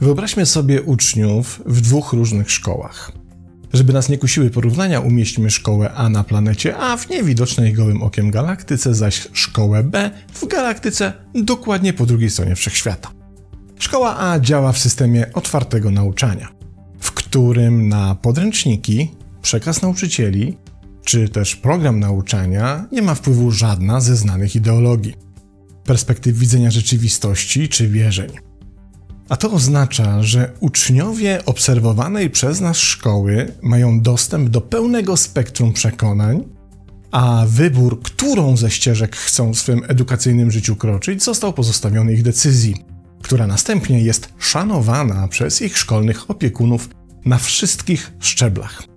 Wyobraźmy sobie uczniów w dwóch różnych szkołach. Żeby nas nie kusiły porównania, umieśćmy szkołę A na planecie A w niewidocznej gołym okiem galaktyce, zaś szkołę B w galaktyce dokładnie po drugiej stronie wszechświata. Szkoła A działa w systemie otwartego nauczania, w którym na podręczniki, przekaz nauczycieli czy też program nauczania nie ma wpływu żadna ze znanych ideologii, perspektyw widzenia rzeczywistości czy wierzeń. A to oznacza, że uczniowie obserwowanej przez nas szkoły mają dostęp do pełnego spektrum przekonań, a wybór, którą ze ścieżek chcą w swym edukacyjnym życiu kroczyć, został pozostawiony ich decyzji, która następnie jest szanowana przez ich szkolnych opiekunów na wszystkich szczeblach.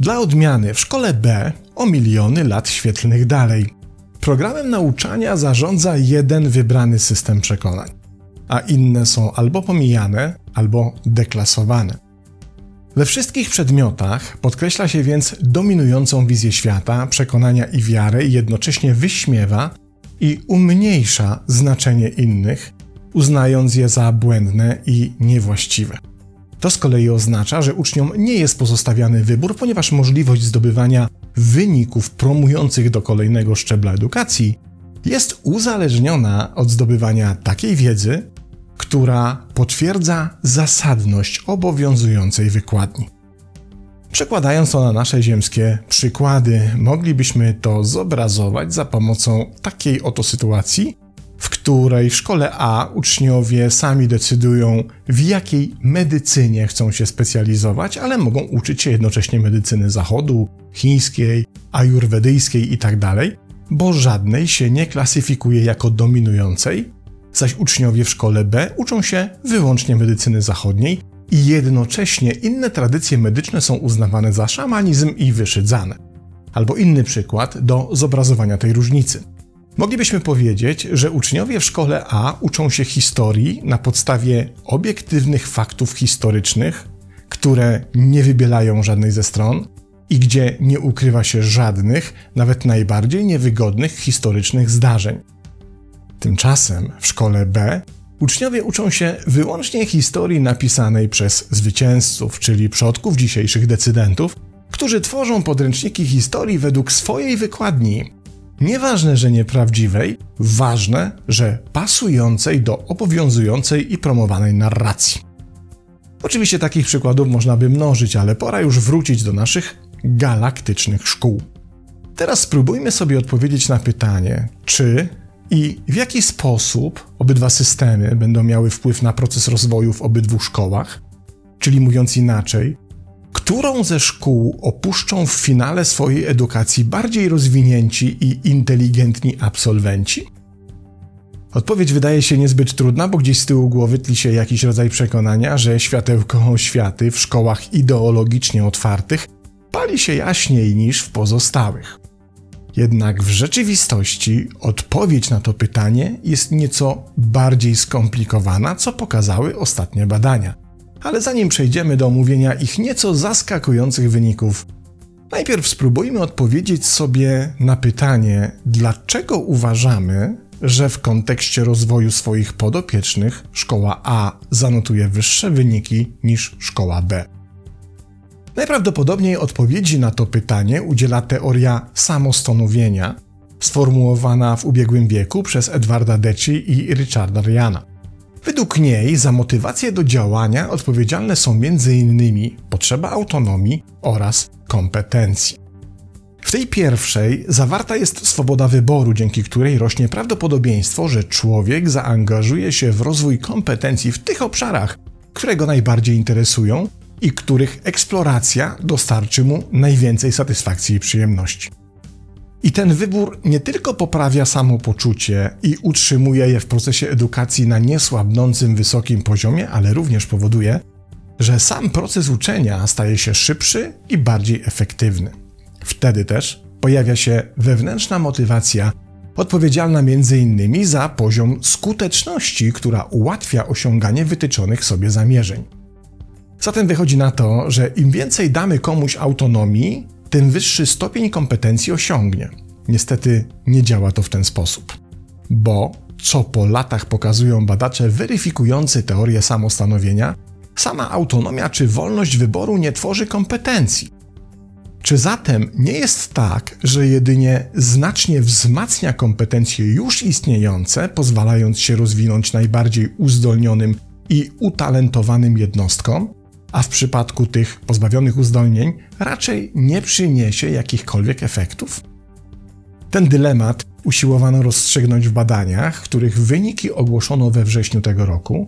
Dla odmiany w szkole B o miliony lat świetlnych dalej. Programem nauczania zarządza jeden wybrany system przekonań a inne są albo pomijane, albo deklasowane. We wszystkich przedmiotach podkreśla się więc dominującą wizję świata, przekonania i wiarę i jednocześnie wyśmiewa i umniejsza znaczenie innych, uznając je za błędne i niewłaściwe. To z kolei oznacza, że uczniom nie jest pozostawiany wybór, ponieważ możliwość zdobywania wyników promujących do kolejnego szczebla edukacji jest uzależniona od zdobywania takiej wiedzy, która potwierdza zasadność obowiązującej wykładni. Przekładając to na nasze ziemskie przykłady, moglibyśmy to zobrazować za pomocą takiej oto sytuacji, w której w szkole A uczniowie sami decydują, w jakiej medycynie chcą się specjalizować, ale mogą uczyć się jednocześnie medycyny zachodu, chińskiej, ajurwedyjskiej itd., tak bo żadnej się nie klasyfikuje jako dominującej, zaś uczniowie w szkole B uczą się wyłącznie medycyny zachodniej i jednocześnie inne tradycje medyczne są uznawane za szamanizm i wyszydzane. Albo inny przykład do zobrazowania tej różnicy. Moglibyśmy powiedzieć, że uczniowie w szkole A uczą się historii na podstawie obiektywnych faktów historycznych, które nie wybielają żadnej ze stron i gdzie nie ukrywa się żadnych, nawet najbardziej niewygodnych historycznych zdarzeń. Tymczasem w szkole B uczniowie uczą się wyłącznie historii napisanej przez zwycięzców, czyli przodków dzisiejszych decydentów, którzy tworzą podręczniki historii według swojej wykładni. Nieważne, że nieprawdziwej, ważne, że pasującej do obowiązującej i promowanej narracji. Oczywiście takich przykładów można by mnożyć, ale pora już wrócić do naszych galaktycznych szkół. Teraz spróbujmy sobie odpowiedzieć na pytanie, czy i w jaki sposób obydwa systemy będą miały wpływ na proces rozwoju w obydwu szkołach? Czyli mówiąc inaczej, którą ze szkół opuszczą w finale swojej edukacji bardziej rozwinięci i inteligentni absolwenci? Odpowiedź wydaje się niezbyt trudna, bo gdzieś z tyłu głowy tli się jakiś rodzaj przekonania, że światełko oświaty w szkołach ideologicznie otwartych pali się jaśniej niż w pozostałych. Jednak w rzeczywistości odpowiedź na to pytanie jest nieco bardziej skomplikowana, co pokazały ostatnie badania. Ale zanim przejdziemy do omówienia ich nieco zaskakujących wyników, najpierw spróbujmy odpowiedzieć sobie na pytanie, dlaczego uważamy, że w kontekście rozwoju swoich podopiecznych szkoła A zanotuje wyższe wyniki niż szkoła B. Najprawdopodobniej odpowiedzi na to pytanie udziela teoria samostanowienia, sformułowana w ubiegłym wieku przez Edwarda Deci i Richarda Ryana. Według niej za motywację do działania odpowiedzialne są m.in. potrzeba autonomii oraz kompetencji. W tej pierwszej zawarta jest swoboda wyboru, dzięki której rośnie prawdopodobieństwo, że człowiek zaangażuje się w rozwój kompetencji w tych obszarach, które go najbardziej interesują i których eksploracja dostarczy mu najwięcej satysfakcji i przyjemności. I ten wybór nie tylko poprawia samopoczucie i utrzymuje je w procesie edukacji na niesłabnącym wysokim poziomie, ale również powoduje, że sam proces uczenia staje się szybszy i bardziej efektywny. Wtedy też pojawia się wewnętrzna motywacja, odpowiedzialna m.in. za poziom skuteczności, która ułatwia osiąganie wytyczonych sobie zamierzeń. Zatem wychodzi na to, że im więcej damy komuś autonomii, tym wyższy stopień kompetencji osiągnie. Niestety nie działa to w ten sposób. Bo, co po latach pokazują badacze weryfikujący teorię samostanowienia, sama autonomia czy wolność wyboru nie tworzy kompetencji. Czy zatem nie jest tak, że jedynie znacznie wzmacnia kompetencje już istniejące, pozwalając się rozwinąć najbardziej uzdolnionym i utalentowanym jednostkom, a w przypadku tych pozbawionych uzdolnień raczej nie przyniesie jakichkolwiek efektów? Ten dylemat usiłowano rozstrzygnąć w badaniach, których wyniki ogłoszono we wrześniu tego roku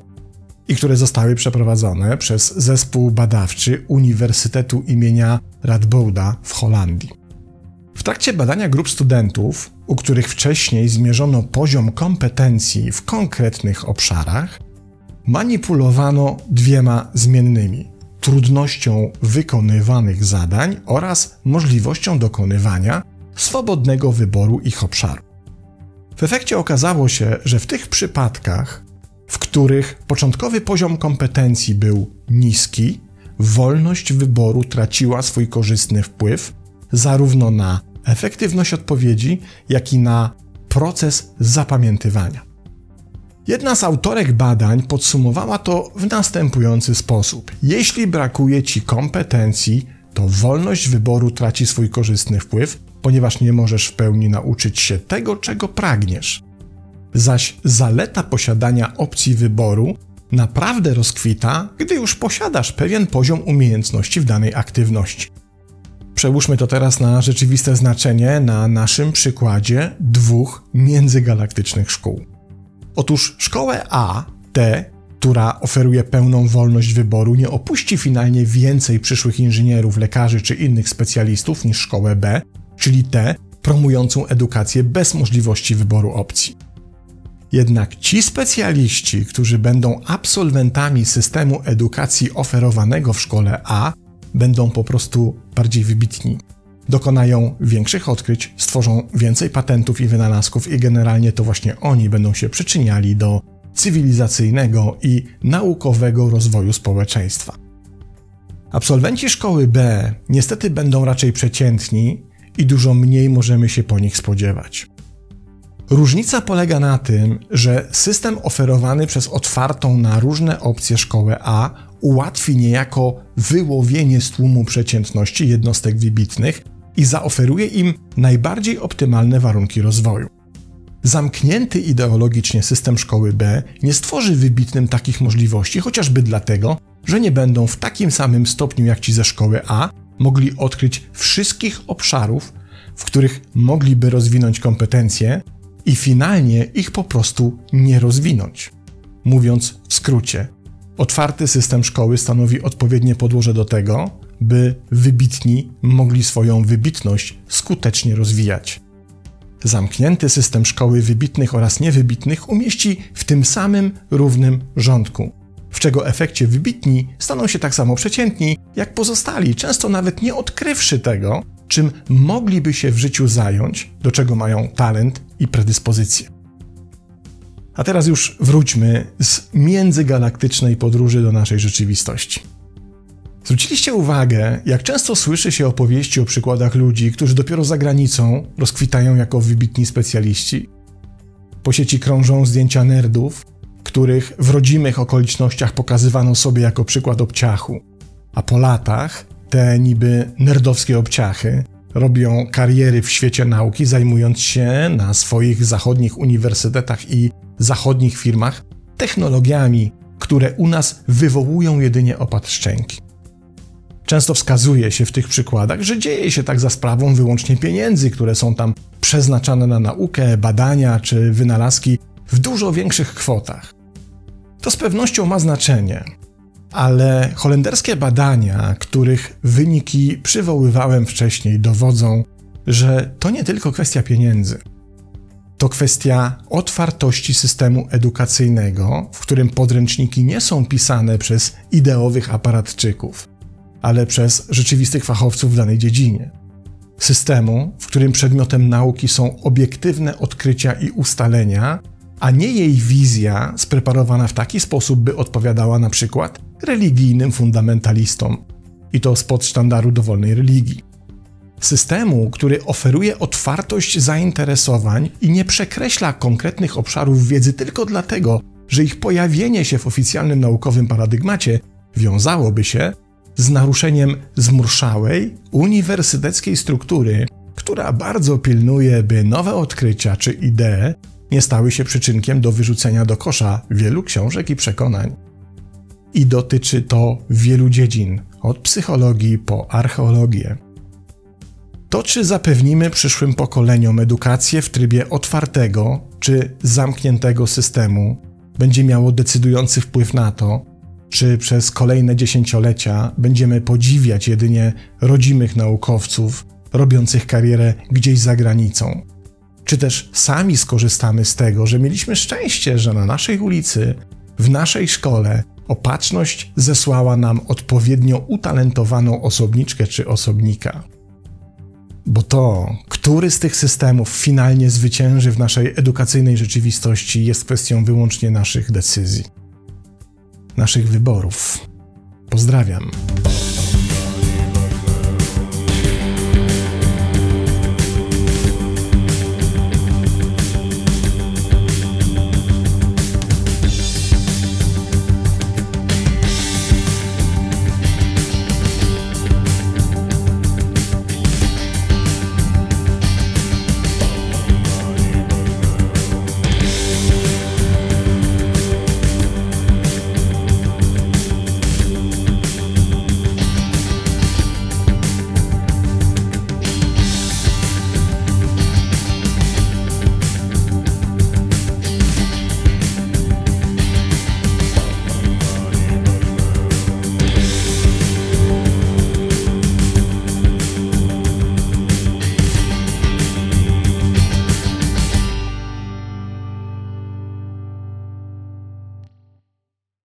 i które zostały przeprowadzone przez zespół badawczy Uniwersytetu imienia Radbouda w Holandii. W trakcie badania grup studentów, u których wcześniej zmierzono poziom kompetencji w konkretnych obszarach, manipulowano dwiema zmiennymi: trudnością wykonywanych zadań oraz możliwością dokonywania swobodnego wyboru ich obszaru. W efekcie okazało się, że w tych przypadkach, w których początkowy poziom kompetencji był niski, wolność wyboru traciła swój korzystny wpływ zarówno na efektywność odpowiedzi, jak i na proces zapamiętywania. Jedna z autorek badań podsumowała to w następujący sposób: Jeśli brakuje ci kompetencji, to wolność wyboru traci swój korzystny wpływ, ponieważ nie możesz w pełni nauczyć się tego, czego pragniesz. Zaś zaleta posiadania opcji wyboru naprawdę rozkwita, gdy już posiadasz pewien poziom umiejętności w danej aktywności. Przełóżmy to teraz na rzeczywiste znaczenie na naszym przykładzie dwóch międzygalaktycznych szkół. Otóż szkołę A, T, która oferuje pełną wolność wyboru, nie opuści finalnie więcej przyszłych inżynierów, lekarzy czy innych specjalistów niż szkołę B, czyli tę promującą edukację bez możliwości wyboru opcji. Jednak ci specjaliści, którzy będą absolwentami systemu edukacji oferowanego w szkole A, będą po prostu bardziej wybitni. Dokonają większych odkryć, stworzą więcej patentów i wynalazków, i generalnie to właśnie oni będą się przyczyniali do cywilizacyjnego i naukowego rozwoju społeczeństwa. Absolwenci szkoły B niestety będą raczej przeciętni i dużo mniej możemy się po nich spodziewać. Różnica polega na tym, że system oferowany przez otwartą na różne opcje szkołę A ułatwi niejako wyłowienie z tłumu przeciętności jednostek wybitnych i zaoferuje im najbardziej optymalne warunki rozwoju. Zamknięty ideologicznie system szkoły B nie stworzy wybitnym takich możliwości, chociażby dlatego, że nie będą w takim samym stopniu jak ci ze szkoły A mogli odkryć wszystkich obszarów, w których mogliby rozwinąć kompetencje i finalnie ich po prostu nie rozwinąć. Mówiąc w skrócie, otwarty system szkoły stanowi odpowiednie podłoże do tego, by wybitni mogli swoją wybitność skutecznie rozwijać. Zamknięty system szkoły wybitnych oraz niewybitnych umieści w tym samym równym rządku, w czego efekcie wybitni staną się tak samo przeciętni jak pozostali, często nawet nie odkrywszy tego, czym mogliby się w życiu zająć, do czego mają talent i predyspozycje. A teraz już wróćmy z międzygalaktycznej podróży do naszej rzeczywistości. Zwróciliście uwagę, jak często słyszy się opowieści o przykładach ludzi, którzy dopiero za granicą rozkwitają jako wybitni specjaliści? Po sieci krążą zdjęcia nerdów, których w rodzimych okolicznościach pokazywano sobie jako przykład obciachu, a po latach te niby nerdowskie obciachy robią kariery w świecie nauki, zajmując się na swoich zachodnich uniwersytetach i zachodnich firmach technologiami, które u nas wywołują jedynie opad szczęki. Często wskazuje się w tych przykładach, że dzieje się tak za sprawą wyłącznie pieniędzy, które są tam przeznaczane na naukę, badania czy wynalazki w dużo większych kwotach. To z pewnością ma znaczenie, ale holenderskie badania, których wyniki przywoływałem wcześniej, dowodzą, że to nie tylko kwestia pieniędzy. To kwestia otwartości systemu edukacyjnego, w którym podręczniki nie są pisane przez ideowych aparatczyków, ale przez rzeczywistych fachowców w danej dziedzinie. Systemu, w którym przedmiotem nauki są obiektywne odkrycia i ustalenia, a nie jej wizja spreparowana w taki sposób, by odpowiadała na przykład religijnym fundamentalistom i to spod sztandaru dowolnej religii. Systemu, który oferuje otwartość zainteresowań i nie przekreśla konkretnych obszarów wiedzy tylko dlatego, że ich pojawienie się w oficjalnym naukowym paradygmacie wiązałoby się z naruszeniem zmurszałej, uniwersyteckiej struktury, która bardzo pilnuje, by nowe odkrycia czy idee nie stały się przyczynkiem do wyrzucenia do kosza wielu książek i przekonań. I dotyczy to wielu dziedzin, od psychologii po archeologię. To, czy zapewnimy przyszłym pokoleniom edukację w trybie otwartego czy zamkniętego systemu, będzie miało decydujący wpływ na to, czy przez kolejne dziesięciolecia będziemy podziwiać jedynie rodzimych naukowców robiących karierę gdzieś za granicą, czy też sami skorzystamy z tego, że mieliśmy szczęście, że na naszej ulicy, w naszej szkole opatrzność zesłała nam odpowiednio utalentowaną osobniczkę czy osobnika. Bo to, który z tych systemów finalnie zwycięży w naszej edukacyjnej rzeczywistości, jest kwestią wyłącznie naszych decyzji, naszych wyborów. Pozdrawiam.